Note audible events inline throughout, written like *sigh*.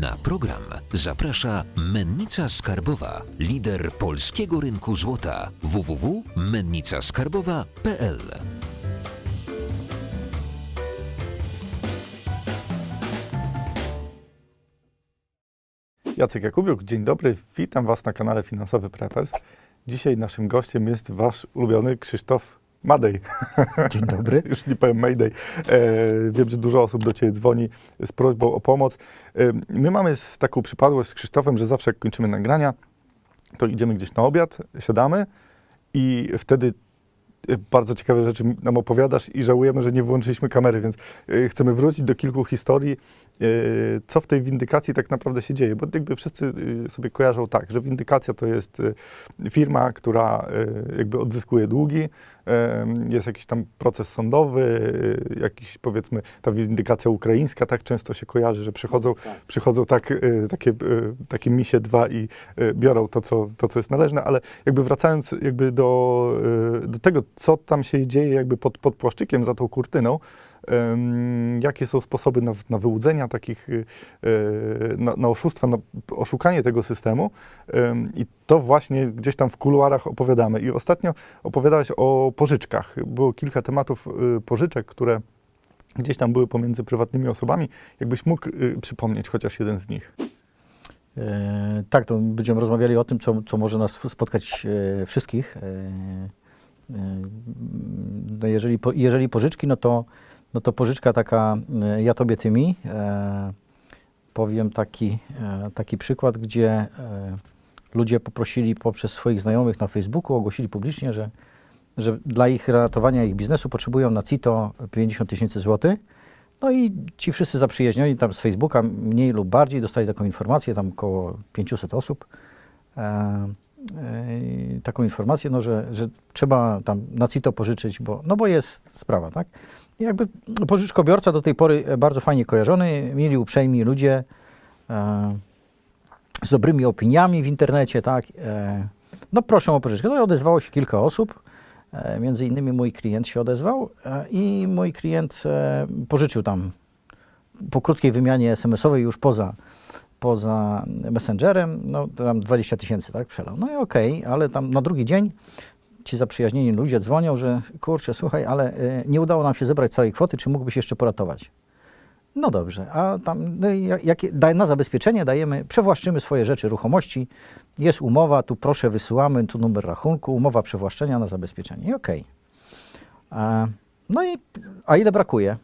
Na program zaprasza Mennica Skarbowa, lider polskiego rynku złota www.mennicaskarbowa.pl. Jacek Jakubiuk, dzień dobry, witam Was na kanale Finansowy Preppers. Dzisiaj naszym gościem jest Wasz ulubiony Krzysztof Madej. Dzień dobry. *laughs* Już nie powiem Mayday. E, wiem, że dużo osób do Ciebie dzwoni z prośbą o pomoc. E, my mamy z taką przypadłość z Krzysztofem, że zawsze jak kończymy nagrania, to idziemy gdzieś na obiad, siadamy i wtedy e, bardzo ciekawe rzeczy nam opowiadasz i żałujemy, że nie włączyliśmy kamery, więc e, chcemy wrócić do kilku historii, co w tej windykacji tak naprawdę się dzieje, bo jakby wszyscy e, sobie kojarzą tak, że windykacja to jest e, firma, która e, jakby odzyskuje długi, e, jest jakiś tam proces sądowy, e, jakiś powiedzmy ta windykacja ukraińska tak często się kojarzy, że przychodzą, przychodzą tak, e, takie, e, takie misie dwa i e, biorą to co, to, co jest należne, ale jakby wracając jakby do, e, do tego, co tam się dzieje jakby pod, pod płaszczykiem, za tą kurtyną, jakie są sposoby na, na wyłudzenia takich, e, na, na oszustwa, na oszukanie tego systemu em, i to właśnie gdzieś tam w kuluarach opowiadamy. I ostatnio opowiadałeś o pożyczkach. Było kilka tematów y, pożyczek, które gdzieś tam były pomiędzy prywatnymi osobami. Jakbyś mógł y, przypomnieć chociaż jeden z nich. E, tak, to będziemy rozmawiali o tym, co, co może nas spotkać e, wszystkich. E, e, no jeżeli, po, jeżeli pożyczki, no to, no to pożyczka taka e, ja tobie ty mi. E, powiem taki, e, taki przykład, gdzie e, ludzie poprosili poprzez swoich znajomych na Facebooku, ogłosili publicznie, że, że dla ich ratowania ich biznesu potrzebują na CITO 50 tysięcy złotych. No i ci wszyscy zaprzyjaźnioni tam z Facebooka, mniej lub bardziej, dostali taką informację, tam około 500 osób, e, e, taką informację, no, że, że trzeba tam na CITO pożyczyć, bo, no bo jest sprawa, tak? Jakby pożyczkobiorca do tej pory bardzo fajnie kojarzony, mieli uprzejmi ludzie e, z dobrymi opiniami w internecie, tak? E, no proszę o pożyczkę. No odezwało się kilka osób, E, Między innymi mój klient się odezwał e, i mój klient e, pożyczył tam po krótkiej wymianie SMS-owej już poza, poza Messengerem, no tam 20 tysięcy, tak, przelał. No i okej, ale tam na drugi dzień ci zaprzyjaźnieni ludzie dzwonią, że kurczę, słuchaj, ale e, nie udało nam się zebrać całej kwoty, czy mógłbyś jeszcze poratować? No dobrze, a tam no jak, daj, na zabezpieczenie dajemy, przewłaszczymy swoje rzeczy, ruchomości, jest umowa, tu proszę wysyłamy, tu numer rachunku, umowa przewłaszczenia na zabezpieczenie i okej. A, No i, a ile brakuje?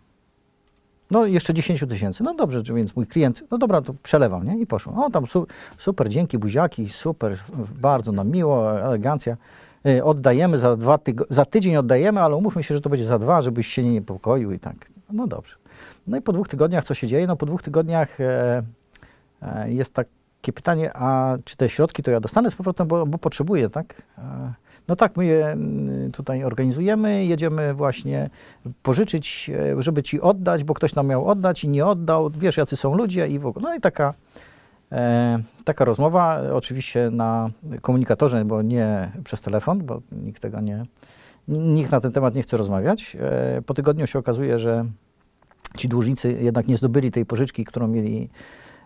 No jeszcze 10 tysięcy. No dobrze, więc mój klient, no dobra, to przelewam, nie? I poszło. O, tam su, super, dzięki, buziaki, super, bardzo nam miło, elegancja. Y, Oddajemy za dwa tygo- za tydzień oddajemy, ale umówmy się, że to będzie za dwa, żebyś się nie niepokoił i tak. No dobrze. No i po dwóch tygodniach co się dzieje? No po dwóch tygodniach e, e, jest takie pytanie, a czy te środki to ja dostanę z powrotem, bo, bo potrzebuję, tak? E, no tak, my je tutaj organizujemy, jedziemy właśnie pożyczyć, e, żeby ci oddać, bo ktoś nam miał oddać i nie oddał, wiesz jacy są ludzie i w ogóle. No i taka, taka rozmowa, oczywiście na komunikatorze, bo nie przez telefon, bo nikt tego nie, nikt na ten temat nie chce rozmawiać. E, po tygodniu się okazuje, że ci dłużnicy jednak nie zdobyli tej pożyczki, którą mieli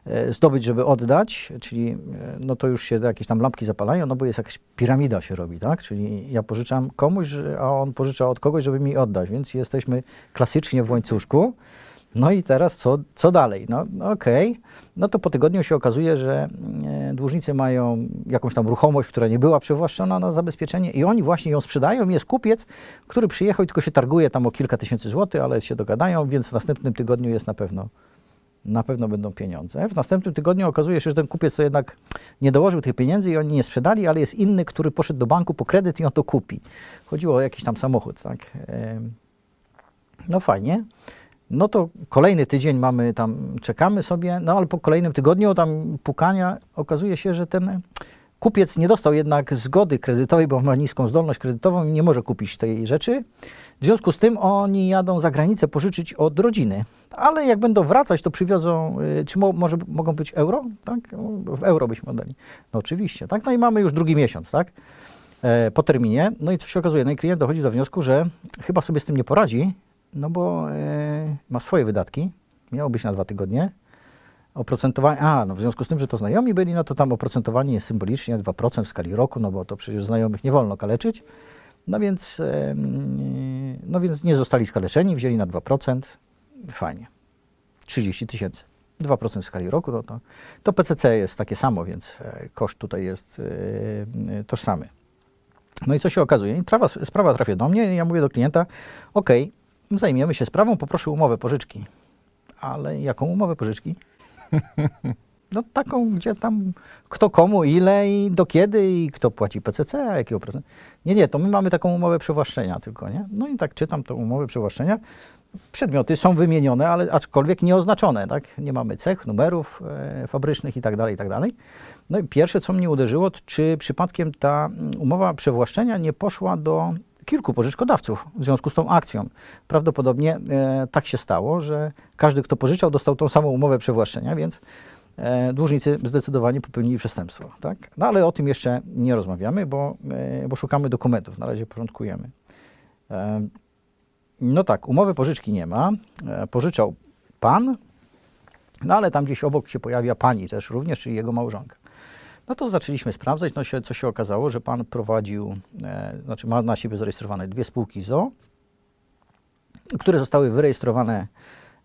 e, zdobyć, żeby oddać, czyli e, no to już się jakieś tam lampki zapalają, no bo jest jakaś piramida się robi, tak? Czyli ja pożyczam komuś, a on pożycza od kogoś, żeby mi oddać, więc jesteśmy klasycznie w łańcuszku. No i teraz co, co dalej? No no okej, no to po tygodniu się okazuje, że e, dłużnicy mają jakąś tam ruchomość, która nie była przywłaszczona na zabezpieczenie i oni właśnie ją sprzedają. Jest kupiec, który przyjechał i tylko się targuje tam o kilka tysięcy złotych, ale się dogadają, więc w następnym tygodniu jest na pewno, na pewno będą pieniądze. W następnym tygodniu okazuje się, że ten kupiec to jednak nie dołożył tych pieniędzy i oni nie sprzedali, ale jest inny, który poszedł do banku po kredyt i on to kupi. Chodziło o jakiś tam samochód, tak. No fajnie. No to kolejny tydzień mamy tam, czekamy sobie, no ale po kolejnym tygodniu tam pukania okazuje się, że ten kupiec nie dostał jednak zgody kredytowej, bo ma niską zdolność kredytową i nie może kupić tej rzeczy. W związku z tym oni jadą za granicę pożyczyć od rodziny. Ale jak będą wracać, to przywiozą, y, czy mo, może mogą być euro? Tak? W euro byśmy oddali. No oczywiście, tak? No i mamy już drugi miesiąc, tak? E, po terminie. No i co się okazuje? No i klient dochodzi do wniosku, że chyba sobie z tym nie poradzi, no bo e, ma swoje wydatki. Miało być na dwa tygodnie. Oprocentowanie, a no w związku z tym, że to znajomi byli, no to tam oprocentowanie jest symbolicznie 2% w skali roku, no bo to przecież znajomych nie wolno kaleczyć. No więc, no więc nie zostali skaleczeni, wzięli na 2%, fajnie. 30 tysięcy. 2% w skali roku, no to, to PCC jest takie samo, więc e, koszt tutaj jest e, tożsamy. No i co się okazuje? Trawa, sprawa trafia do mnie i ja mówię do klienta, ok, zajmiemy się sprawą, poproszę umowę pożyczki. Ale jaką umowę pożyczki? *laughs* No taką, gdzie tam kto komu, ile i do kiedy i kto płaci PCC, a jakiego procent. Nie, nie, to my mamy taką umowę przywłaszczenia tylko, nie? No i tak czytam tą umowę przywłaszczenia. Przedmioty są wymienione, ale aczkolwiek nie oznaczone, tak? Nie mamy cech, numerów e, fabrycznych i tak dalej, i tak dalej. No i pierwsze, co mnie uderzyło, czy przypadkiem ta mm, umowa przywłaszczenia nie poszła do kilku pożyczkodawców w związku z tą akcją. Prawdopodobnie e, tak się stało, że każdy, kto pożyczał, dostał tą samą umowę przywłaszczenia, więc e, dłużnicy zdecydowanie popełnili przestępstwo. Tak? No ale o tym jeszcze nie rozmawiamy, bo, e, bo szukamy dokumentów, na razie porządkujemy. E, no tak, umowy pożyczki nie ma. E, pożyczał pan, no ale tam gdzieś obok się pojawia pani też również, czyli jego małżonka. No to zaczęliśmy sprawdzać, no się, co się okazało, że pan prowadził, e, znaczy ma na siebie zarejestrowane dwie spółki ZO, które zostały wyrejestrowane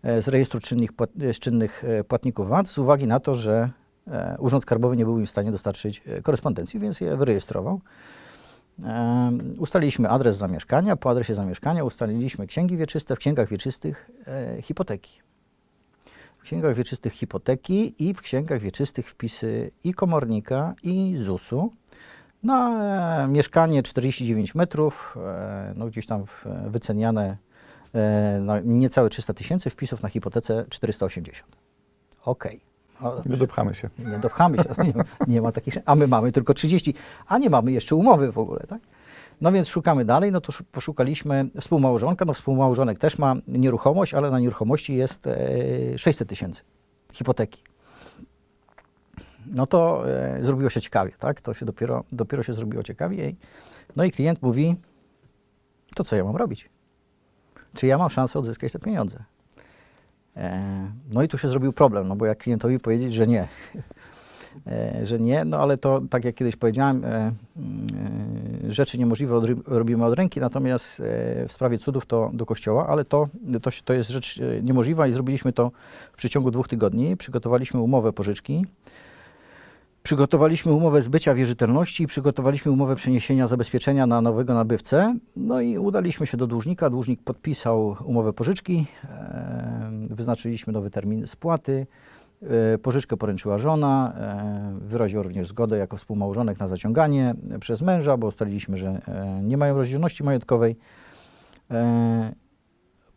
e, z rejestru czynnych, płat, e, czynnych e, płatników VAT z uwagi na to, że e, Urząd Skarbowy nie był im w stanie dostarczyć korespondencji, więc je wyrejestrował. E, ustaliliśmy adres zamieszkania, po adresie zamieszkania ustaliliśmy księgi wieczyste, w księgach wieczystych e, hipoteki. W księgach wieczystych hipoteki i w księgach wieczystych wpisy i komornika, i ZUS-u. Na e, mieszkanie 49 metrów, e, no gdzieś tam wyceniane e, na niecałe 300 tysięcy, wpisów na hipotece 480. Okej. No, Nie dopchamy się. nie dopchamy się, *laughs* nie, nie ma takich, a my mamy tylko 30, a nie mamy jeszcze umowy w ogóle, tak? No więc szukamy dalej, no to szu- poszukaliśmy współmałżonka, no współmałżonek też ma nieruchomość, ale na nieruchomości jest e, 600 tysięcy hipoteki. No to e, zrobiło się ciekawie, tak? To się dopiero, dopiero się zrobiło ciekawie. No i klient mówi, to co ja mam robić? Czy ja mam szansę odzyskać te pieniądze? E, No i tu się zrobił problem, no bo jak klientowi powiedzieć, że nie, e, że nie, no ale to tak jak kiedyś powiedziałem, e, e, rzeczy niemożliwe robimy od ręki, natomiast e, w sprawie cudów to do kościoła, ale to, to, to jest rzecz e, niemożliwa i zrobiliśmy to w przeciągu dwóch tygodni. Przygotowaliśmy umowę pożyczki, Przygotowaliśmy umowę zbycia wierzytelności i przygotowaliśmy umowę przeniesienia zabezpieczenia na nowego nabywcę. No i udaliśmy się do dłużnika. Dłużnik podpisał umowę pożyczki. e, Wyznaczyliśmy nowy termin spłaty. E, Pożyczkę poręczyła żona. e, Wyraził również zgodę jako współmałżonek na zaciąganie przez męża, bo ustaliliśmy, że e, nie mają rozdzielności majątkowej. E,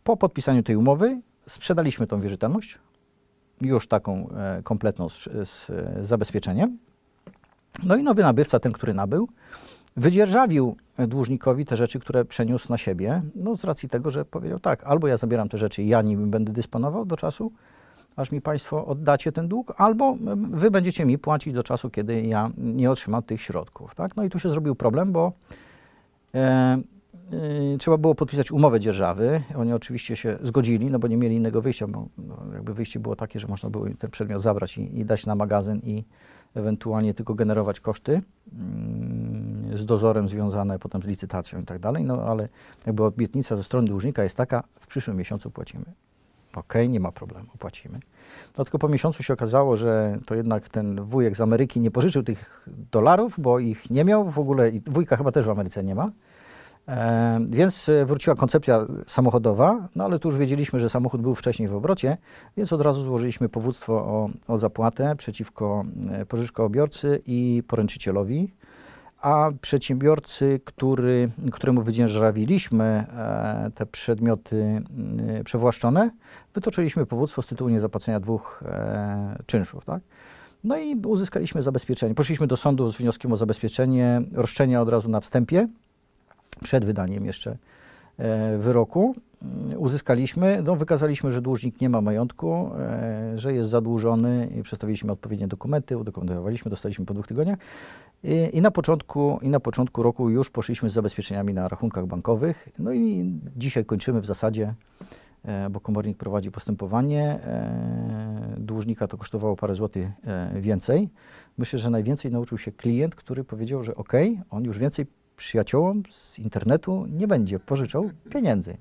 Po podpisaniu tej umowy sprzedaliśmy tą wierzytelność już taką e, kompletną z, z e, zabezpieczeniem. No i nowy nabywca, ten, który nabył, wydzierżawił dłużnikowi te rzeczy, które przeniósł na siebie, no z racji tego, że powiedział tak, albo ja zabieram te rzeczy i ja nimi będę dysponował do czasu, aż mi Państwo oddacie ten dług, albo Wy będziecie mi płacić do czasu, kiedy ja nie otrzymam tych środków. Tak? No i tu się zrobił problem, bo e, Yy, trzeba było podpisać umowę dzierżawy. Oni oczywiście się zgodzili, no bo nie mieli innego wyjścia, bo no, jakby wyjście było takie, że można było ten przedmiot zabrać i, i dać na magazyn i ewentualnie tylko generować koszty mm, z dozorem związane potem z licytacją i tak dalej, no ale jakby obietnica ze strony dłużnika jest taka, w przyszłym miesiącu płacimy. Okej, nie ma problemu, płacimy. No tylko po miesiącu się okazało, że to jednak ten wujek z Ameryki nie pożyczył tych dolarów, bo ich nie miał w ogóle i wujka chyba też w Ameryce nie ma. E, więc e, wróciła koncepcja samochodowa, no ale tu już wiedzieliśmy, że samochód był wcześniej w obrocie, więc od razu złożyliśmy powództwo o, o zapłatę przeciwko e, pożyczkobiorcy i poręczycielowi, a przedsiębiorcy, który, któremu wydzierżawiliśmy e, te przedmioty e, przewłaszczone, wytoczyliśmy powództwo z tytułu niezapłacenia dwóch e, czynszów. Tak? No i uzyskaliśmy zabezpieczenie. Poszliśmy do sądu z wnioskiem o zabezpieczenie roszczenia od razu na wstępie przed wydaniem jeszcze e, wyroku. Mm, Uzyskaliśmy, no, wykazaliśmy, że dłużnik nie ma majątku, e, że jest zadłużony i przedstawiliśmy odpowiednie dokumenty, udokumentowaliśmy, dostaliśmy po dwóch tygodniach. I, i, na początku, I na początku roku już poszliśmy z zabezpieczeniami na rachunkach bankowych. No i dzisiaj kończymy w zasadzie e, bo komornik prowadzi postępowanie. E, Dłużnika to kosztowało parę złotych e, więcej. Myślę, że najwięcej nauczył się klient, który powiedział, że ok, on już więcej przyjaciołom z internetu nie będzie pożyczał pieniędzy.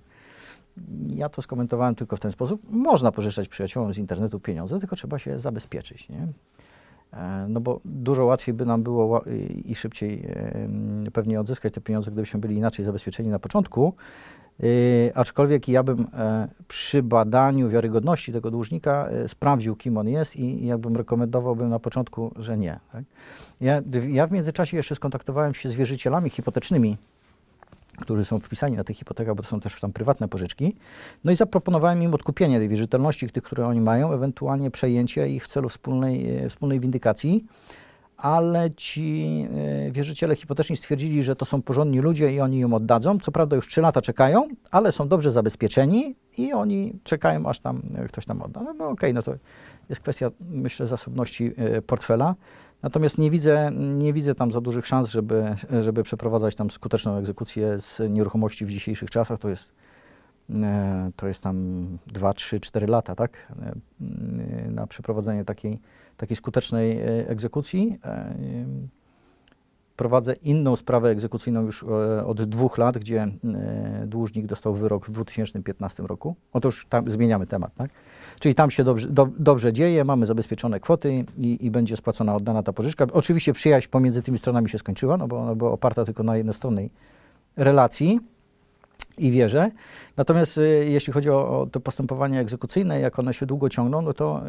Ja to skomentowałem tylko w ten sposób. Można pożyczać przyjaciołom z internetu pieniądze, tylko trzeba się zabezpieczyć. Nie? E, No bo dużo łatwiej by nam było i szybciej pewnie odzyskać te pieniądze, gdybyśmy byli inaczej zabezpieczeni na początku. Yy, aczkolwiek ja bym e, przy badaniu wiarygodności tego dłużnika e, sprawdził, kim on jest i jakbym rekomendowałbym na początku, że nie. Tak? Ja, ja w międzyczasie jeszcze skontaktowałem się z wierzycielami hipotecznymi, którzy są wpisani na tych hipotekach, bo to są też tam prywatne pożyczki. No i zaproponowałem im odkupienie tej wierzytelności, tych, które oni mają, ewentualnie przejęcie ich w celu wspólnej, e, wspólnej windykacji. Ale ci e, wierzyciele hipoteczni stwierdzili, że to są porządni ludzie i oni ją oddadzą. Co prawda już 3 lata czekają, ale są dobrze zabezpieczeni i oni czekają, aż tam e, ktoś tam odda. No, no okej, no to jest kwestia, myślę, zasobności portfela. Natomiast nie widzę, nie widzę tam za dużych szans, żeby, żeby przeprowadzać tam skuteczną egzekucję z nieruchomości w dzisiejszych czasach. To jest, e, to jest tam 2, 3, 4 lata, tak? E, Na przeprowadzenie takiej, takiej skutecznej e, egzekucji. E, Prowadzę inną sprawę egzekucyjną już e, od dwóch lat, gdzie e, dłużnik dostał wyrok w 2015 roku. Otóż tam zmieniamy temat, tak? Czyli tam się dobrze, do, dobrze dzieje, mamy zabezpieczone kwoty i, i będzie spłacona oddana ta pożyczka. Oczywiście przyjaźń pomiędzy tymi stronami się skończyła, no bo ona była oparta tylko na jednostronnej relacji i wierze. Natomiast y, jeśli chodzi o, o to postępowanie egzekucyjne, jak one się długo ciągną, no to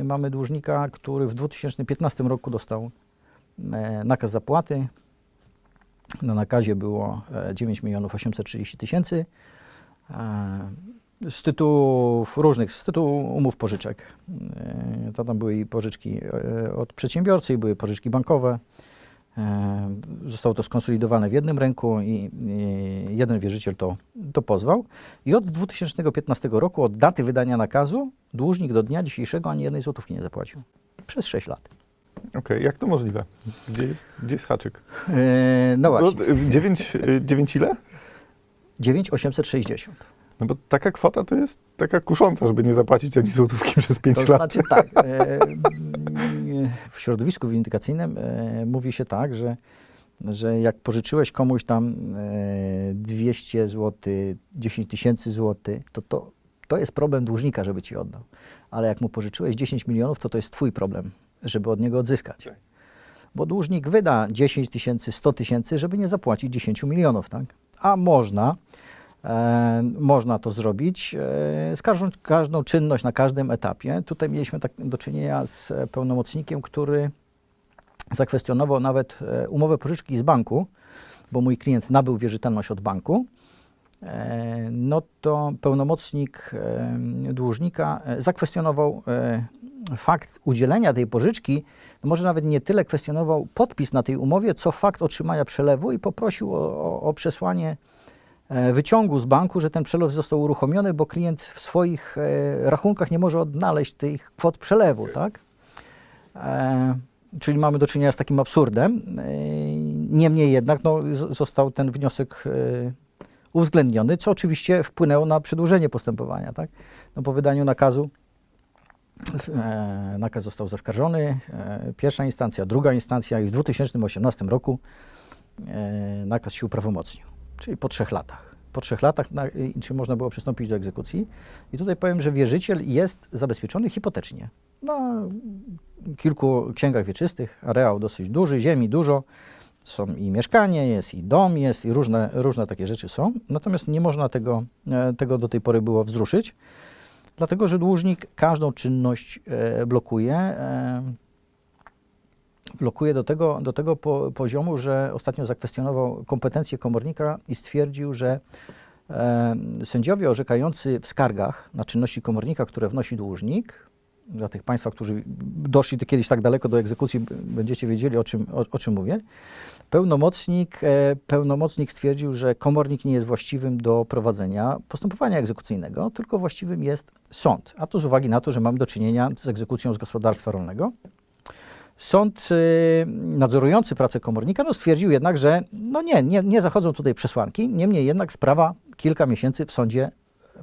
y, mamy dłużnika, który w 2015 roku dostał e, nakaz zapłaty. Na nakazie było e, 9 milionów 830 tysięcy. E, z tytułów różnych, z tytułu umów pożyczek. E, To tam były i pożyczki e, od przedsiębiorcy, i były pożyczki bankowe. E, Zostało to skonsolidowane w jednym ręku i, i jeden wierzyciel to, to pozwał. I od 2015 roku, od daty wydania nakazu, dłużnik do dnia dzisiejszego ani jednej złotówki nie zapłacił. Przez 6 lat. Okej, jak to możliwe? Gdzie jest, gdzie jest haczyk? E, no właśnie, 9, 9 ile? 9860. No bo taka kwota to jest taka kusząca, żeby nie zapłacić ani złotówki przez 5 To lat. znaczy *laughs* tak, e, w środowisku windykacyjnym e, mówi się tak, że, że jak pożyczyłeś komuś tam e, 200 zł, 10 tysięcy złotych, to, to to jest problem dłużnika, żeby ci oddał. Ale jak mu pożyczyłeś 10 milionów, to to jest twój problem, żeby od niego odzyskać. Tak. Bo dłużnik wyda 10 tysięcy, 100 tysięcy, żeby nie zapłacić 10 milionów, tak? A można, E, można to zrobić e, z każdą, każdą czynność na każdym etapie. Tutaj mieliśmy tak do czynienia z pełnomocnikiem, który zakwestionował nawet e, umowę pożyczki z banku, bo mój klient nabył wierzytelność od banku. E, no to pełnomocnik e, dłużnika e, zakwestionował fakt udzielenia tej pożyczki, no może nawet nie tyle kwestionował podpis na tej umowie, co fakt otrzymania przelewu i poprosił o, o, o przesłanie wyciągu z banku, że ten przelew został uruchomiony, bo klient w swoich rachunkach nie może odnaleźć tych kwot przelewu, tak? Czyli mamy do czynienia z takim absurdem. Niemniej jednak no, został ten wniosek uwzględniony, co oczywiście wpłynęło na przedłużenie postępowania, tak? No, po wydaniu nakazu e, nakaz został zaskarżony, e, pierwsza instancja, druga instancja i w 2018 roku e, nakaz się uprawomocnił, czyli po trzech latach. Po trzech latach, na, czy można było przystąpić do egzekucji? I tutaj powiem, że wierzyciel jest zabezpieczony hipotecznie. Na kilku księgach wieczystych, areał dosyć duży, ziemi dużo, są i mieszkanie, jest i dom, jest i różne, różne takie rzeczy są. Natomiast nie można tego, e, tego do tej pory było wzruszyć, dlatego że dłużnik każdą czynność e, blokuje. E, blokuje do tego, do tego po, poziomu, że ostatnio zakwestionował kompetencje komornika i stwierdził, że sędziowie orzekający w skargach na czynności komornika, które wnosi dłużnik, dla tych Państwa, którzy doszli do kiedyś tak daleko do egzekucji, będziecie wiedzieli, o czym, o, o czym mówię. Pełnomocnik, e, pełnomocnik stwierdził, że komornik nie jest właściwym do prowadzenia postępowania egzekucyjnego, tylko właściwym jest sąd. A to z uwagi na to, że mamy do czynienia z egzekucją z gospodarstwa rolnego. Sąd y, nadzorujący pracę komornika no, stwierdził jednak, że no nie, nie, nie zachodzą tutaj przesłanki, niemniej jednak sprawa kilka miesięcy w sądzie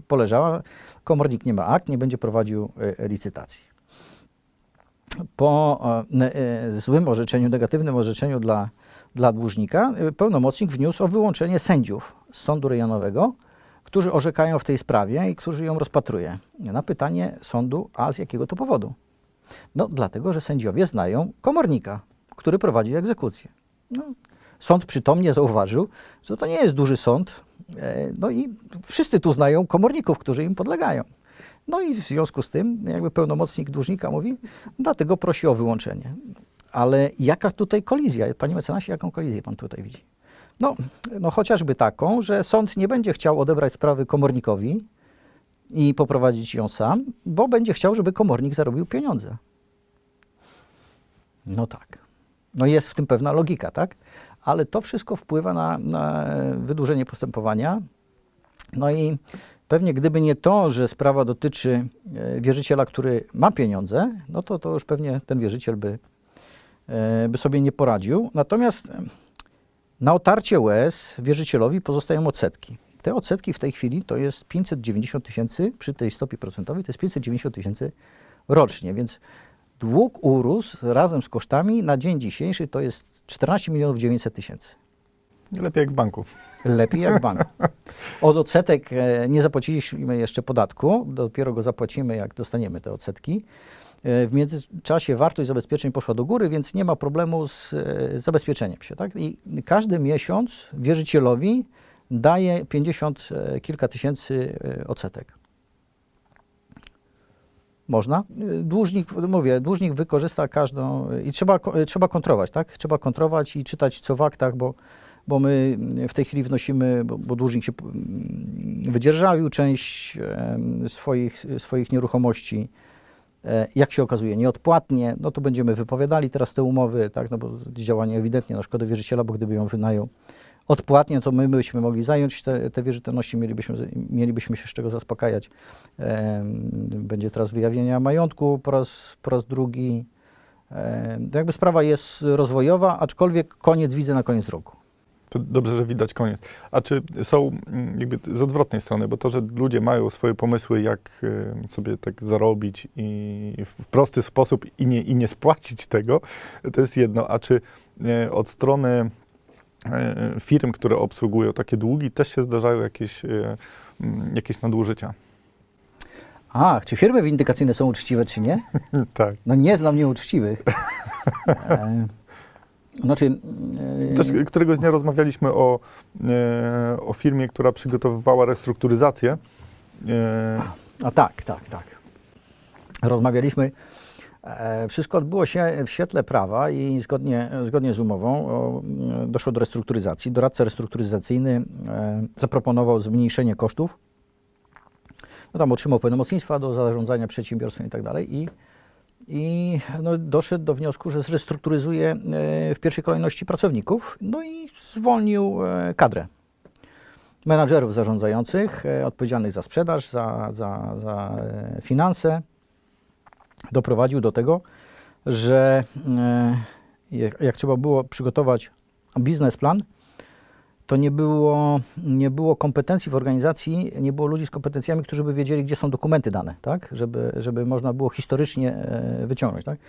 poleżała. Komornik nie ma akt, nie będzie prowadził e, licytacji. Po e, e, złym orzeczeniu, negatywnym orzeczeniu dla, dla dłużnika, e, pełnomocnik wniósł o wyłączenie sędziów z sądu rejonowego, którzy orzekają w tej sprawie i którzy ją rozpatruje. Na pytanie sądu, a z jakiego to powodu? No, dlatego, że sędziowie znają komornika, który prowadzi egzekucję. No, sąd przytomnie zauważył, że to nie jest duży sąd, e, no i wszyscy tu znają komorników, którzy im podlegają. No i w związku z tym, jakby pełnomocnik dłużnika mówi, dlatego prosi o wyłączenie. Ale jaka tutaj kolizja? Panie mecenasie, jaką kolizję pan tutaj widzi? No, no chociażby taką, że sąd nie będzie chciał odebrać sprawy komornikowi i poprowadzić ją sam, bo będzie chciał, żeby komornik zarobił pieniądze. No tak. No jest w tym pewna logika, tak? Ale to wszystko wpływa na, na wydłużenie postępowania. No i pewnie gdyby nie to, że sprawa dotyczy e, wierzyciela, który ma pieniądze, no to, to już pewnie ten wierzyciel by, by sobie nie poradził. Natomiast e, na otarcie łez wierzycielowi pozostają odsetki. Te odsetki w tej chwili to jest 590 tysięcy, przy tej stopie procentowej to jest 590 tysięcy rocznie, więc dług urósł razem z kosztami na dzień dzisiejszy to jest 14 milionów 900 tysięcy. Lepiej jak w banku. Lepiej jak bank. *laughs* Od odsetek e, nie zapłaciliśmy jeszcze podatku, dopiero go zapłacimy, jak dostaniemy te odsetki. E, W międzyczasie wartość zabezpieczeń poszła do góry, więc nie ma problemu z e, zabezpieczeniem się. Tak? I każdy miesiąc wierzycielowi daje 50 e, kilka tysięcy odsetek. Można. Dłużnik, mówię, dłużnik wykorzysta każdą i trzeba, trzeba kontrolować, tak? Trzeba kontrolować i czytać co w aktach, bo bo my w tej chwili wnosimy, bo, bo dłużnik się mm, wydzierżawił część swoich, swoich nieruchomości. E, Jak się okazuje, nieodpłatnie, no to będziemy wypowiadali teraz te umowy, tak, no bo działanie ewidentnie na szkodę wierzyciela, bo gdyby ją wynajął odpłatnie, to my byśmy mogli zająć te, te wierzytelności, mielibyśmy, mielibyśmy się z czego zaspokajać. Będzie teraz wyjawienia majątku po raz, po raz drugi. Jakby sprawa jest rozwojowa, aczkolwiek koniec widzę na koniec roku. To dobrze, że widać koniec. A czy są mm, jakby z odwrotnej strony, bo to, że ludzie mają swoje pomysły, jak e, sobie tak zarobić i w prosty sposób i nie, i nie spłacić tego, to jest jedno. A czy e, od strony e, firm, które obsługują takie długi, też się zdarzają jakieś, e, jakieś nadużycia? A, czy firmy windykacyjne są uczciwe, czy nie? *laughs* tak. No nie znam nieuczciwych. *laughs* Znaczy, e, Też któregoś dnia rozmawialiśmy o, e, o firmie, która przygotowywała restrukturyzację. E, a tak, tak, tak. Rozmawialiśmy. Wszystko odbyło się w świetle prawa i zgodnie, zgodnie z umową doszło do restrukturyzacji. Doradca restrukturyzacyjny zaproponował zmniejszenie kosztów. No tam otrzymał pełnomocnictwa do zarządzania przedsiębiorstwem i tak dalej. I, i no, doszedł do wniosku, że zrestrukturyzuje e, w pierwszej kolejności pracowników, no i zwolnił e, kadrę menadżerów zarządzających, e, odpowiedzialnych za sprzedaż, za, za, za finanse. Doprowadził do tego, że jak trzeba było przygotować biznesplan, to nie było, nie było kompetencji w organizacji, nie było ludzi z kompetencjami, którzy by wiedzieli, gdzie są dokumenty dane, tak? żeby, żeby można było historycznie e, wyciągnąć. Tak?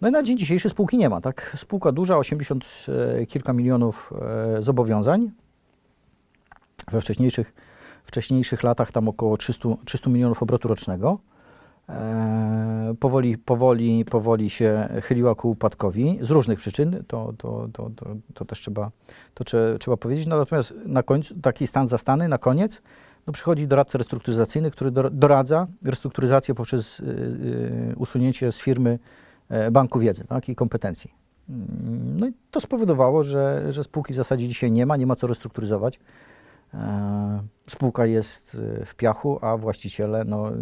No i na dzień dzisiejszy spółki nie ma. Tak? Spółka duża, 80 e, kilka milionów e, zobowiązań. We wcześniejszych, wcześniejszych latach tam około 300, 300 milionów obrotu rocznego. E, powoli, powoli, powoli się chyliła ku upadkowi z różnych przyczyn, to, to, to, to, to też trzeba, to trze, trzeba powiedzieć. No, natomiast na końcu, taki stan zastany, na koniec, no, przychodzi doradca restrukturyzacyjny, który dor- doradza restrukturyzację poprzez y, y, usunięcie z firmy e, banku wiedzy tak, i kompetencji. Mm, No i to spowodowało, że, że spółki w zasadzie dzisiaj nie ma, nie ma co restrukturyzować. E, Spółka jest y, w piachu, a właściciele, no, y,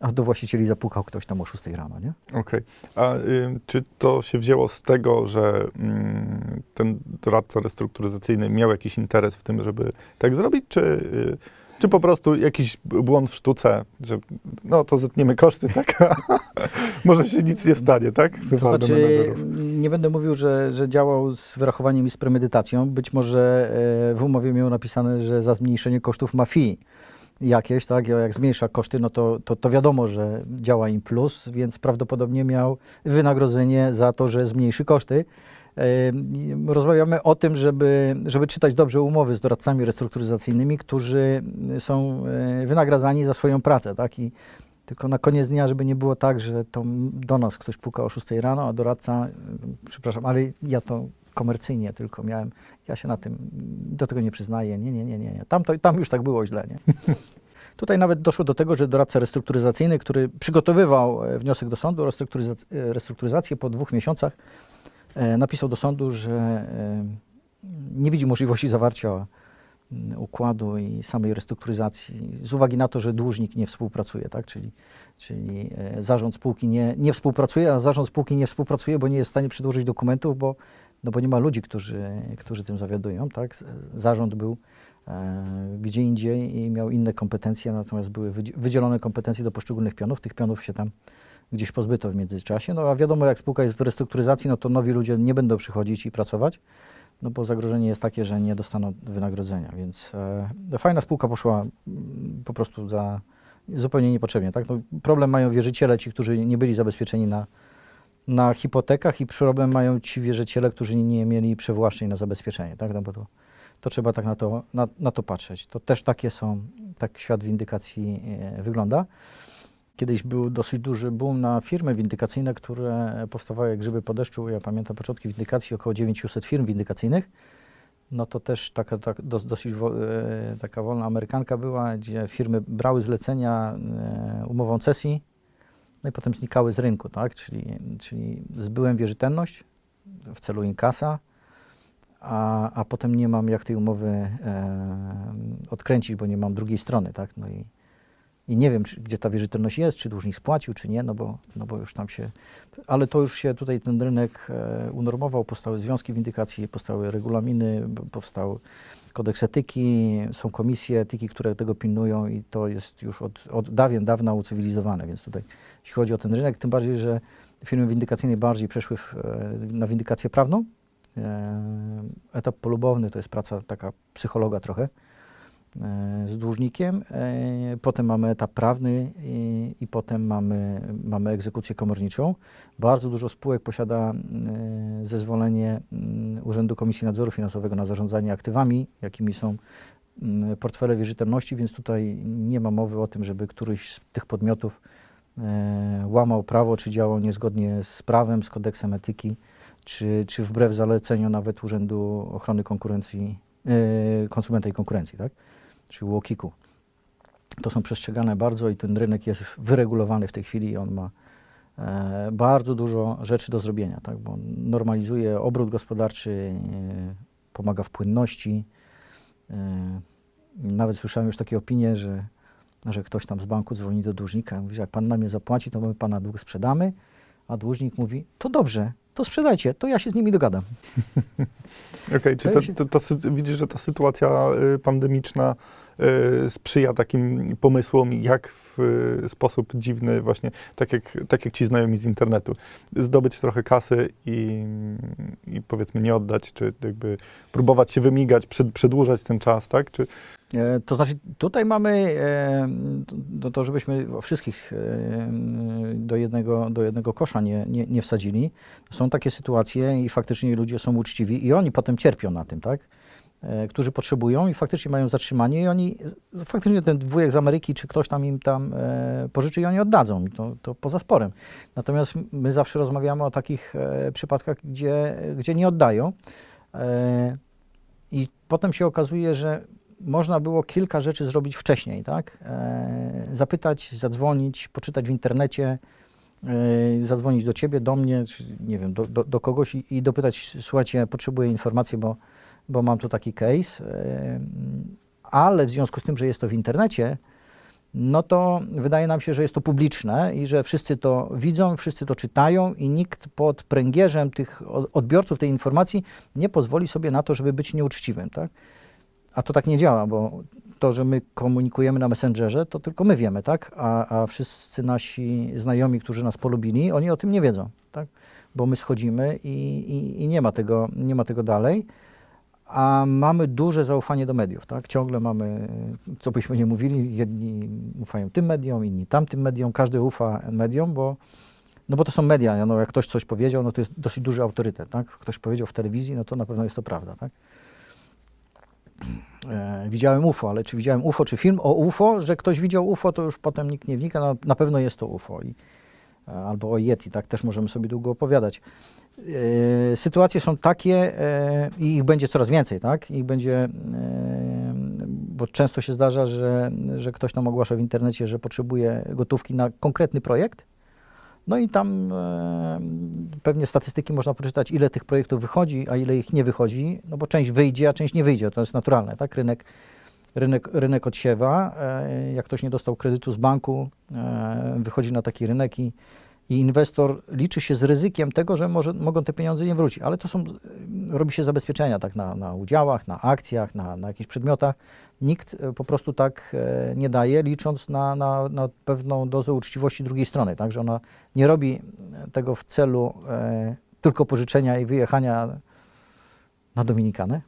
a do właścicieli zapukał ktoś tam o 6 rano, nie? Okej. A y, czy to się wzięło z tego, że mm, ten doradca restrukturyzacyjny miał jakiś interes w tym, żeby tak zrobić, czy, y, czy po prostu jakiś błąd w sztuce, że no to zetniemy koszty, tak? *laughs* Może się nic nie stanie, tak? To znaczy, nie będę mówił, że, że działał z wyrachowaniem i z premedytacją. Być może e, w umowie miał napisane, że za zmniejszenie kosztów ma fee. Jakieś, tak, jak zmniejsza koszty, no to, to, to wiadomo, że działa im plus, więc prawdopodobnie miał wynagrodzenie za to, że zmniejszy koszty. Rozmawiamy o tym, żeby, żeby czytać dobrze umowy z doradcami restrukturyzacyjnymi, którzy są e, wynagradzani za swoją pracę, tak, i tylko na koniec dnia, żeby nie było tak, że to do nas ktoś puka o 6 rano, a doradca, przepraszam, ale ja to komercyjnie tylko miałem, ja się na tym, do tego nie przyznaję, nie, nie, nie, nie, nie. Tam, to, tam już tak było źle, nie? *laughs* Tutaj nawet doszło do tego, że doradca restrukturyzacyjny, który przygotowywał e, wniosek do sądu o e, restrukturyzację po dwóch miesiącach, e, napisał do sądu, że nie widzi możliwości zawarcia mm, układu i samej restrukturyzacji z uwagi na to, że dłużnik nie współpracuje, tak? czyli, czyli zarząd spółki nie, nie współpracuje, a zarząd spółki nie współpracuje, bo nie jest w stanie przedłożyć dokumentów, bo, no bo nie ma ludzi, którzy, którzy tym zawiadują. Tak? Zarząd był e, gdzie indziej i miał inne kompetencje, natomiast były wydzi- wydzielone kompetencje do poszczególnych pionów. Tych pionów się tam gdzieś pozbyto w międzyczasie. No a wiadomo, jak spółka jest w restrukturyzacji, no to nowi ludzie nie będą przychodzić i pracować, no bo zagrożenie jest takie, że nie dostaną wynagrodzenia, więc e, fajna spółka poszła mm, po prostu za zupełnie niepotrzebnie. Tak? No, problem mają wierzyciele, ci, którzy nie byli zabezpieczeni na, na hipotekach i problem mają ci wierzyciele, którzy nie mieli przewłaszczeń na zabezpieczenie. Tak? No bo to, to trzeba tak na to, na, na to patrzeć. To też takie są, tak świat windykacji e, wygląda. Kiedyś był dosyć duży boom na firmy windykacyjne, które powstawały jak grzyby po deszczu. Ja pamiętam początki windykacji, około 900 firm windykacyjnych. No to też taka, tak, dos, dosyć wo, e, taka wolna amerykanka była, gdzie firmy brały zlecenia e, umową cesji, no i potem znikały z rynku, tak? Czyli, czyli zbyłem wierzytelność w celu inkasa, a, a potem nie mam jak tej umowy e, odkręcić, bo nie mam drugiej strony, tak? No i, i nie wiem, czy, gdzie ta wierzytelność jest, czy dłużnik spłacił, czy nie, no bo, no bo już tam się... Ale to już się tutaj ten rynek e, unormował, powstały związki windykacji, powstały regulaminy, powstał kodeks etyki, są komisje etyki, które tego pilnują i to jest już od, od dawien dawna ucywilizowane, więc tutaj jeśli chodzi o ten rynek, tym bardziej, że firmy windykacyjne bardziej przeszły w, e, na windykację prawną. E, Etap polubowny to jest praca taka psychologa trochę z dłużnikiem. E, Potem mamy etap prawny i, i potem mamy, mamy egzekucję komorniczą. Bardzo dużo spółek posiada e, zezwolenie mm, Urzędu Komisji Nadzoru Finansowego na zarządzanie aktywami, jakimi są mm, portfele wierzytelności, więc tutaj nie ma mowy o tym, żeby któryś z tych podmiotów e, łamał prawo, czy działał niezgodnie z prawem, z kodeksem etyki, czy, czy wbrew zaleceniu nawet Urzędu Ochrony Konkurencji, e, Konsumenta i Konkurencji, tak? Czy UOKiK-u. To są przestrzegane bardzo i ten rynek jest wyregulowany w tej chwili i on ma e, bardzo dużo rzeczy do zrobienia, tak? bo normalizuje obrót gospodarczy, e, pomaga w płynności. E, nawet słyszałem już takie opinie, że, że ktoś tam z banku dzwoni do dłużnika i mówi, że jak pan na mnie zapłaci, to my pana dług sprzedamy, a dłużnik mówi, to dobrze, to sprzedajcie, to ja się z nimi dogadam. *laughs* Okej, czy To to, to, widzisz, że ta sytuacja y, pandemiczna sprzyja takim pomysłom, jak w y, sposób dziwny właśnie, tak jak, tak jak ci znajomi z internetu, zdobyć trochę kasy i, i powiedzmy nie oddać, czy jakby próbować się wymigać, przed, przedłużać ten czas, tak? Czy, E, To znaczy, tutaj mamy e, to, to, żebyśmy wszystkich e, do jednego, do jednego kosza nie, nie, nie wsadzili. Są takie sytuacje i faktycznie ludzie są uczciwi i oni potem cierpią na tym, tak? E, Którzy potrzebują i faktycznie mają zatrzymanie i oni, faktycznie ten wujek z Ameryki, czy ktoś tam im tam e, pożyczy i oni oddadzą. To, to poza sporem. Natomiast my zawsze rozmawiamy o takich e, przypadkach, gdzie, gdzie nie oddają. E, I potem się okazuje, że można było kilka rzeczy zrobić wcześniej, tak? E, zapytać, zadzwonić, poczytać w internecie, e, zadzwonić do ciebie, do mnie, czy nie wiem, do, do, do kogoś i, i dopytać, słuchajcie, potrzebuję informacji, bo, bo mam tu taki case, ale w związku z tym, że jest to w internecie, no to wydaje nam się, że jest to publiczne i że wszyscy to widzą, wszyscy to czytają i nikt pod pręgierzem tych odbiorców tej informacji nie pozwoli sobie na to, żeby być nieuczciwym, tak? A to tak nie działa, bo to, że my komunikujemy na Messengerze, to tylko my wiemy, tak? A, a wszyscy nasi znajomi, którzy nas polubili, oni o tym nie wiedzą, tak? Bo my schodzimy i, i, i nie, ma tego, nie ma tego dalej. A mamy duże zaufanie do mediów, tak? Ciągle mamy, co byśmy nie mówili, jedni ufają tym mediom, inni tamtym mediom, każdy ufa mediom, bo, no bo to są media, no jak ktoś coś powiedział, no to jest dosyć duży autorytet, tak? Ktoś powiedział w telewizji, no to na pewno jest to prawda, tak? E, widziałem UFO, ale czy widziałem UFO, czy film o UFO, że ktoś widział UFO, to już potem nikt nie wnika, no, na pewno jest to UFO. I, albo o Yeti, tak też możemy sobie długo opowiadać. E, sytuacje są takie e, i ich będzie coraz więcej, tak? Ich będzie, e, bo często się zdarza, że, że ktoś nam ogłasza w internecie, że potrzebuje gotówki na konkretny projekt. No i tam e, pewnie statystyki można poczytać, ile tych projektów wychodzi, a ile ich nie wychodzi, no bo część wyjdzie, a część nie wyjdzie. To jest naturalne, tak? Rynek, rynek, rynek odsiewa. E, jak ktoś nie dostał kredytu z banku, e, wychodzi na taki rynek i, i inwestor liczy się z ryzykiem tego, że może, mogą te pieniądze nie wrócić. Ale to są, robi się zabezpieczenia tak na, na udziałach, na akcjach, na, na jakichś przedmiotach. Nikt e, po prostu tak e, nie daje, licząc na, na, na pewną dozę uczciwości drugiej strony. Tak, że ona nie robi tego w celu e, tylko pożyczenia i wyjechania na Dominikanę,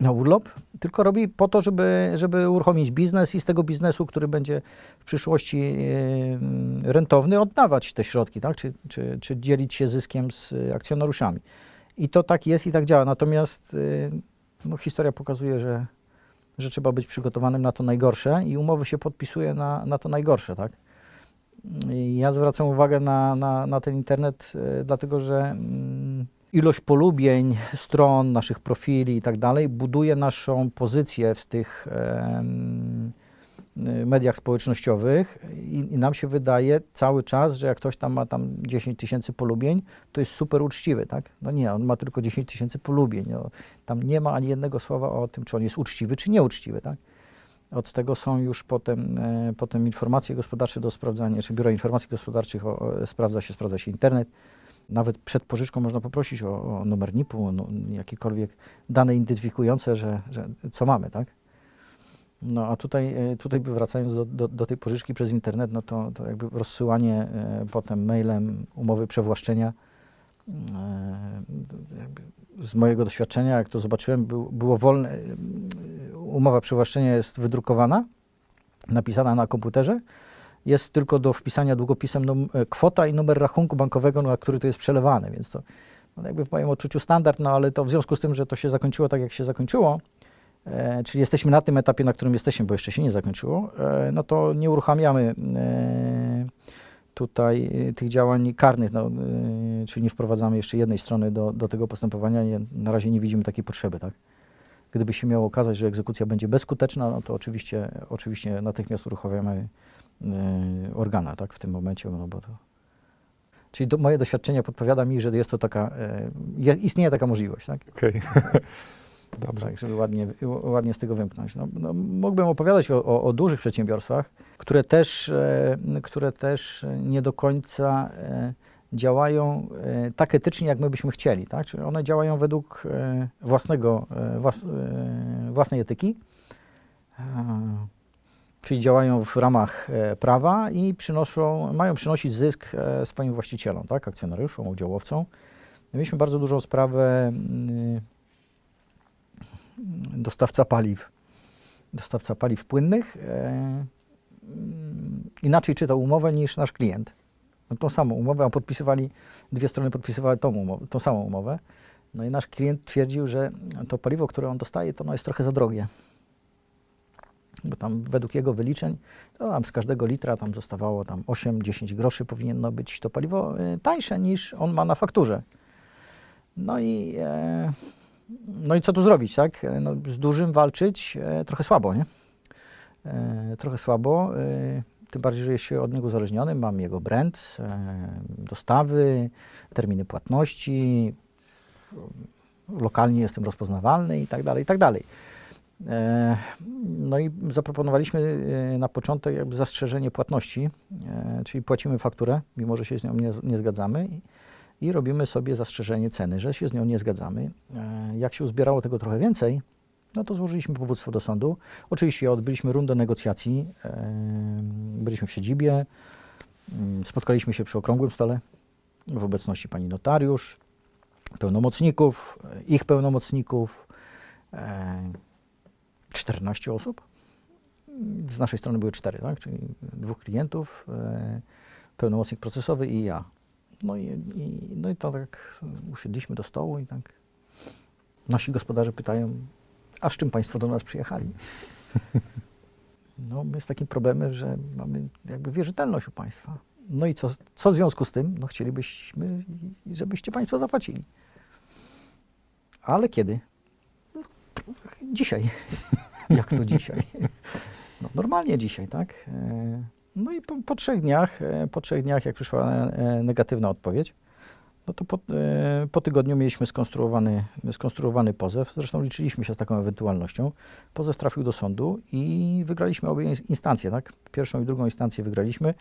na urlop, tylko robi po to, żeby, żeby uruchomić biznes i z tego biznesu, który będzie w przyszłości e, rentowny, oddawać te środki, tak? czy, czy, czy dzielić się zyskiem z akcjonariuszami. I to tak jest i tak działa. Natomiast e, no, historia pokazuje, że, że trzeba być przygotowanym na to najgorsze i umowy się podpisuje na, na to najgorsze. Tak? Ja zwracam uwagę na, na, na ten internet, e, dlatego że mm, ilość polubień stron, naszych profili i tak dalej buduje naszą pozycję w tych y, mediach społecznościowych i, i nam się wydaje cały czas, że jak ktoś tam ma tam 10 tysięcy polubień, to jest super uczciwy, tak? No nie, on ma tylko 10 tysięcy polubień. No, tam nie ma ani jednego słowa o tym, czy on jest uczciwy, czy nieuczciwy, tak? Od tego są już potem, e, potem informacje gospodarcze do sprawdzania, czy Biuro Informacji Gospodarczych o, o, sprawdza się, sprawdza się internet. Nawet przed pożyczką można poprosić o, o numer NIP-u, no, jakiekolwiek dane identyfikujące, że, że co mamy, tak? No a tutaj, e, tutaj wracając do, do, do tej pożyczki przez internet, no to, to jakby rozsyłanie e, potem mailem umowy przewłaszczenia e, jakby z mojego doświadczenia, jak to zobaczyłem, był, było wolne. Umowa przywłaszczenia jest wydrukowana, napisana na komputerze. Jest tylko do wpisania długopisem e, kwota i numer rachunku bankowego, na który to jest przelewane, więc to no, jakby w moim odczuciu standard, no ale to w związku z tym, że to się zakończyło tak, jak się zakończyło, e, czyli jesteśmy na tym etapie, na którym jesteśmy, bo jeszcze się nie zakończyło, e, no to nie uruchamiamy e, tutaj e, tych działań karnych, no, e, czyli nie wprowadzamy jeszcze jednej strony do, do tego postępowania. Nie, na razie nie widzimy takiej potrzeby, tak? Gdyby się miało okazać, że egzekucja będzie bezskuteczna, no to oczywiście, oczywiście natychmiast uruchamiamy organa, tak? W tym momencie, no bo to... Czyli do, moje doświadczenie podpowiada mi, że jest to taka, e, je- istnieje taka możliwość, tak? Okej. *laughs* Dobrze. Tak, żeby ładnie, ładnie z tego wymknąć. No, no, mógłbym opowiadać o, o, o dużych przedsiębiorstwach, które też, e, które też nie do końca e, działają e, tak etycznie, jak my byśmy chcieli. Tak? Czyli one działają według e, własnego, e, włas, e, własnej etyki, e, czyli działają w ramach e, prawa i przynoszą, mają przynosić zysk e, swoim właścicielom, tak? akcjonariuszom, udziałowcom. Mieliśmy bardzo dużą sprawę mm, dostawca paliw, dostawca paliw płynnych, e, mm, inaczej czytał umowę niż nasz klient. No, tą samą umowę, a podpisywali, dwie strony podpisywały tą, umowę, tą samą umowę. No i nasz klient twierdził, że to paliwo, które on dostaje, to no jest trochę za drogie. Bo tam według jego wyliczeń, to tam z każdego litra tam zostawało tam 8-10 groszy powinno być to paliwo e, tańsze niż on ma na fakturze. No i e, no i co tu zrobić, tak? E, No, z dużym walczyć e, trochę słabo, nie? E, trochę słabo, e, tym bardziej, że jest się od niego uzależniony, mam jego brand, e, dostawy, terminy płatności, lokalnie jestem rozpoznawalny i tak dalej, i tak dalej. E, No i zaproponowaliśmy e, na początek jakby zastrzeżenie płatności, e, czyli płacimy fakturę, mimo że się z nią nie, nie zgadzamy i, robimy sobie zastrzeżenie ceny, że się z nią nie zgadzamy. Jak się uzbierało tego trochę więcej, no to złożyliśmy powództwo do sądu. Oczywiście odbyliśmy rundę negocjacji, byliśmy w siedzibie, mm, spotkaliśmy się przy okrągłym stole w obecności pani notariusz, pełnomocników, ich pełnomocników, 14 osób. Z naszej strony były cztery, tak? czyli dwóch klientów, e, pełnomocnik procesowy i ja. No i, i, no i to tak usiedliśmy do stołu i tak nasi gospodarze pytają, a z czym Państwo do nas przyjechali? No my z takim problemem, że mamy jakby wierzytelność u Państwa. No i co, co w związku z tym? No chcielibyśmy, żebyście Państwo zapłacili. Ale kiedy? Dzisiaj. *laughs* Jak to dzisiaj? No, normalnie dzisiaj, tak? E, No i po, po trzech dniach, e, po trzech dniach, jak przyszła e, negatywna odpowiedź, no to po, po tygodniu mieliśmy skonstruowany, skonstruowany pozew. Zresztą liczyliśmy się z taką ewentualnością. Pozew trafił do sądu i wygraliśmy obie ins- instancje, tak? Pierwszą i drugą instancję wygraliśmy.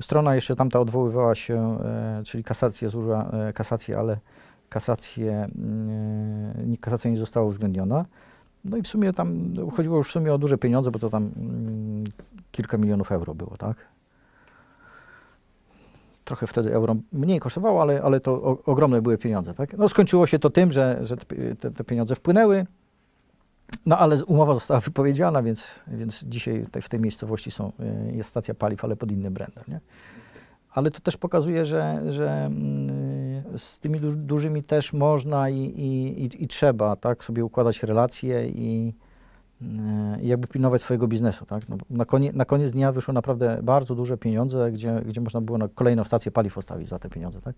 Strona jeszcze tamta odwoływała się, czyli kasację złożyła kasację, ale kasację, mm, kasacja nie została uwzględniona. No i w sumie tam chodziło już w sumie o duże pieniądze, bo to tam mm, kilka milionów euro było, tak? Trochę wtedy euro mniej kosztowało, ale, ale to o, ogromne były pieniądze, tak? No skończyło się to tym, że, że te, te, pieniądze wpłynęły, no ale umowa została wypowiedziana, więc, więc dzisiaj tutaj w tej miejscowości są, y, jest stacja paliw, ale pod innym brandem, nie? Ale to też pokazuje, że, że mm, z tymi du- dużymi też można i, i, i, i trzeba tak, sobie układać relacje i, i jakby pilnować swojego biznesu. Tak? No, na, konie, na koniec dnia wyszło naprawdę bardzo duże pieniądze, gdzie, gdzie można było na kolejną stację paliw postawić za te pieniądze. Tak?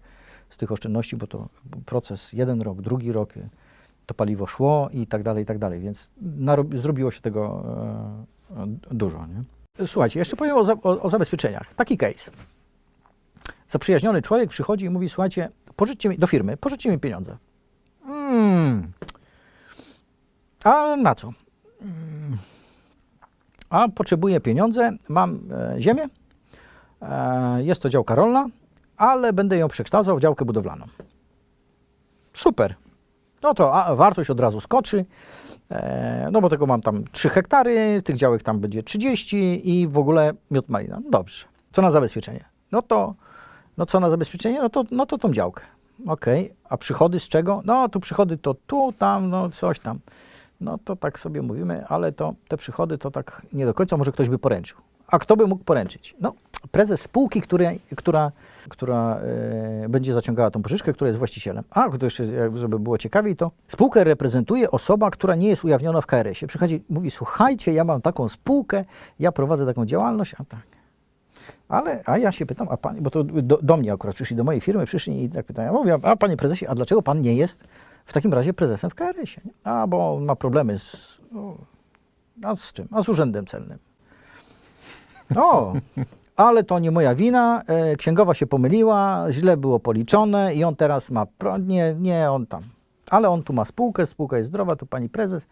Z tych oszczędności, bo to proces jeden rok, drugi rok, y, to paliwo szło i tak dalej, i tak dalej. Więc zrobiło się tego e, e, dużo. Nie? Słuchajcie, jeszcze powiem o, za, o, o zabezpieczeniach. Taki case. Zaprzyjaźniony człowiek przychodzi i mówi, słuchajcie, pożyczcie mi, do firmy, pożyczcie mi pieniądze. Mm. A na co? Mm. A potrzebuję pieniądze, mam e, ziemię, e, jest to działka rolna, ale będę ją przekształcał w działkę budowlaną. Super. No to a, wartość od razu skoczy, e, no bo tego mam tam 3 hektary, tych działek tam będzie 30 i w ogóle miód malina. Dobrze. Co na zabezpieczenie? No to, no co na zabezpieczenie? No to, no to tą działkę. Okej, a przychody z czego? No tu przychody to tu, tam, no coś tam. No to tak sobie mówimy, ale to te przychody to tak nie do końca może ktoś by poręczył. A kto by mógł poręczyć? No, prezes spółki, której, która, która e, będzie zaciągała tą pożyczkę, która jest właścicielem. A, to jeszcze, żeby było ciekawiej, to spółkę reprezentuje osoba, która nie jest ujawniona w KRS-ie. Przychodzi, mówi, słuchajcie, ja mam taką spółkę, ja prowadzę taką działalność, a tak. Ale, a ja się pytam, a pan, bo to do, do mnie akurat przyszli, do mojej firmy przyszli i tak pytają, mówię, a panie prezesie, a dlaczego pan nie jest w takim razie prezesem w KRS-ie? A, bo on ma problemy z, no, a z czym? A z urzędem celnym. O, ale to nie moja wina, e, księgowa się pomyliła, źle było policzone i on teraz ma, pro, nie, nie, on tam, ale on tu ma spółkę, spółka jest zdrowa, tu pani prezes,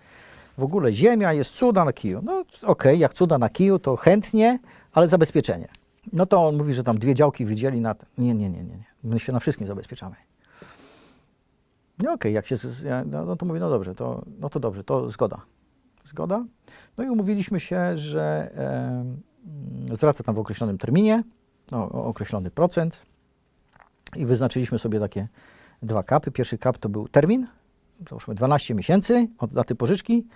w ogóle ziemia, jest cuda na kiju. No okej, jak cuda na kiju, to chętnie, ale zabezpieczenie. No to on mówi, że tam dwie działki widzieli na... Nie, nie, nie, nie, nie. My się na wszystkim zabezpieczamy. No okej, jak się... z- No, no to mówi, no dobrze, to, no to dobrze, to zgoda. Zgoda. No i umówiliśmy się, że e, zwraca tam w określonym terminie, no, określony procent i wyznaczyliśmy sobie takie dwa kapy. Pierwszy kap to był termin, załóżmy 12 miesięcy od daty pożyczki,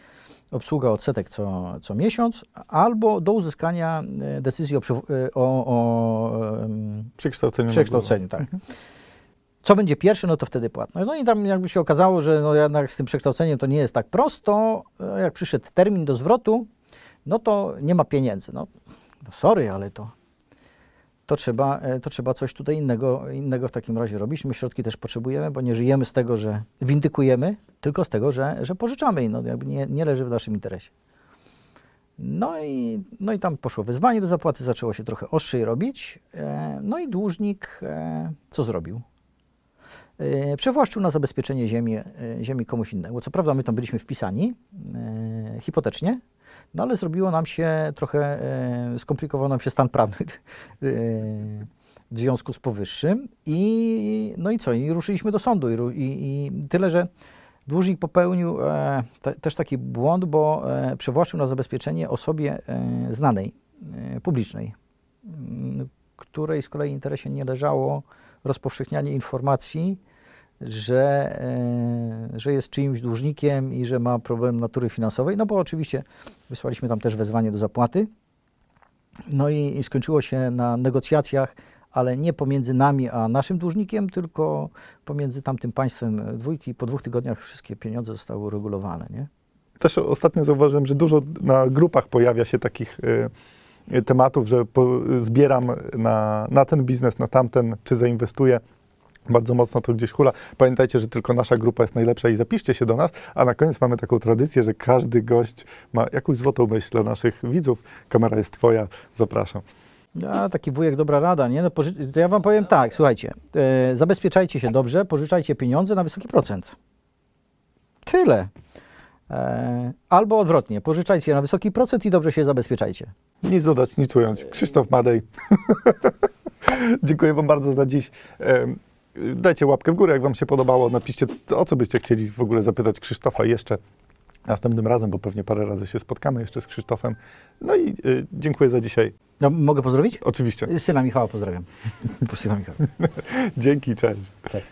obsługa odsetek co, co miesiąc, albo do uzyskania e, decyzji o, e, o, o na przekształceniu. Tak. Co będzie pierwsze, no to wtedy płatność. No i tam jakby się okazało, że no jednak z tym przekształceniem to nie jest tak prosto. E, Jak przyszedł termin do zwrotu, no to nie ma pieniędzy. No, no sorry, ale to, to, trzeba, e, to trzeba coś tutaj innego, innego w takim razie robić. My środki też potrzebujemy, bo nie żyjemy z tego, że windykujemy, tylko z tego, że, że pożyczamy i no jakby nie, nie leży w naszym interesie. No i, no i tam poszło wyzwanie do zapłaty, zaczęło się trochę ostrzej robić. E, No i dłużnik e, co zrobił? E, Przewłaszczył na zabezpieczenie ziemi, e, ziemi komuś innemu. Co prawda my tam byliśmy wpisani e, hipotecznie, no ale zrobiło nam się trochę, e, skomplikował nam się stan prawny *laughs* e, w związku z powyższym i no i co, i ruszyliśmy do sądu i, i, tyle, że Dłużnik popełnił e, te, też taki błąd, bo e, na zabezpieczenie osobie znanej, publicznej, której z kolei interesie nie leżało rozpowszechnianie informacji że, e, że jest czyimś dłużnikiem i że ma problem natury finansowej, no bo oczywiście wysłaliśmy tam też wezwanie do zapłaty. No i, i skończyło się na negocjacjach, ale nie pomiędzy nami a naszym dłużnikiem, tylko pomiędzy tamtym państwem dwójki. Po dwóch tygodniach wszystkie pieniądze zostały uregulowane, nie? Też ostatnio zauważyłem, że dużo na grupach pojawia się takich y, tematów, że zbieram na, na ten biznes, na tamten, czy zainwestuję. Bardzo mocno to gdzieś hula. Pamiętajcie, że tylko nasza grupa jest najlepsza i zapiszcie się do nas. A na koniec mamy taką tradycję, że każdy gość ma jakąś złotą myśl dla naszych widzów. Kamera jest twoja, zapraszam. A, taki wujek, dobra rada, nie? No, to ja wam powiem tak, słuchajcie, e, zabezpieczajcie się dobrze, pożyczajcie pieniądze na wysoki procent. Tyle. E, albo odwrotnie, pożyczajcie na wysoki procent i dobrze się zabezpieczajcie. Nic dodać, nic ująć. Krzysztof Madej. *laughs* Dziękuję Wam bardzo za dziś. Em, Dajcie łapkę w górę, jak Wam się podobało. Napiszcie, o co byście chcieli w ogóle zapytać Krzysztofa jeszcze następnym razem, bo pewnie parę razy się spotkamy jeszcze z Krzysztofem. No i y, dziękuję za dzisiaj. No, mogę pozdrowić? Oczywiście. Syna Michała pozdrawiam. *laughs* Syna Michała. *laughs* Dzięki, cześć. Cześć.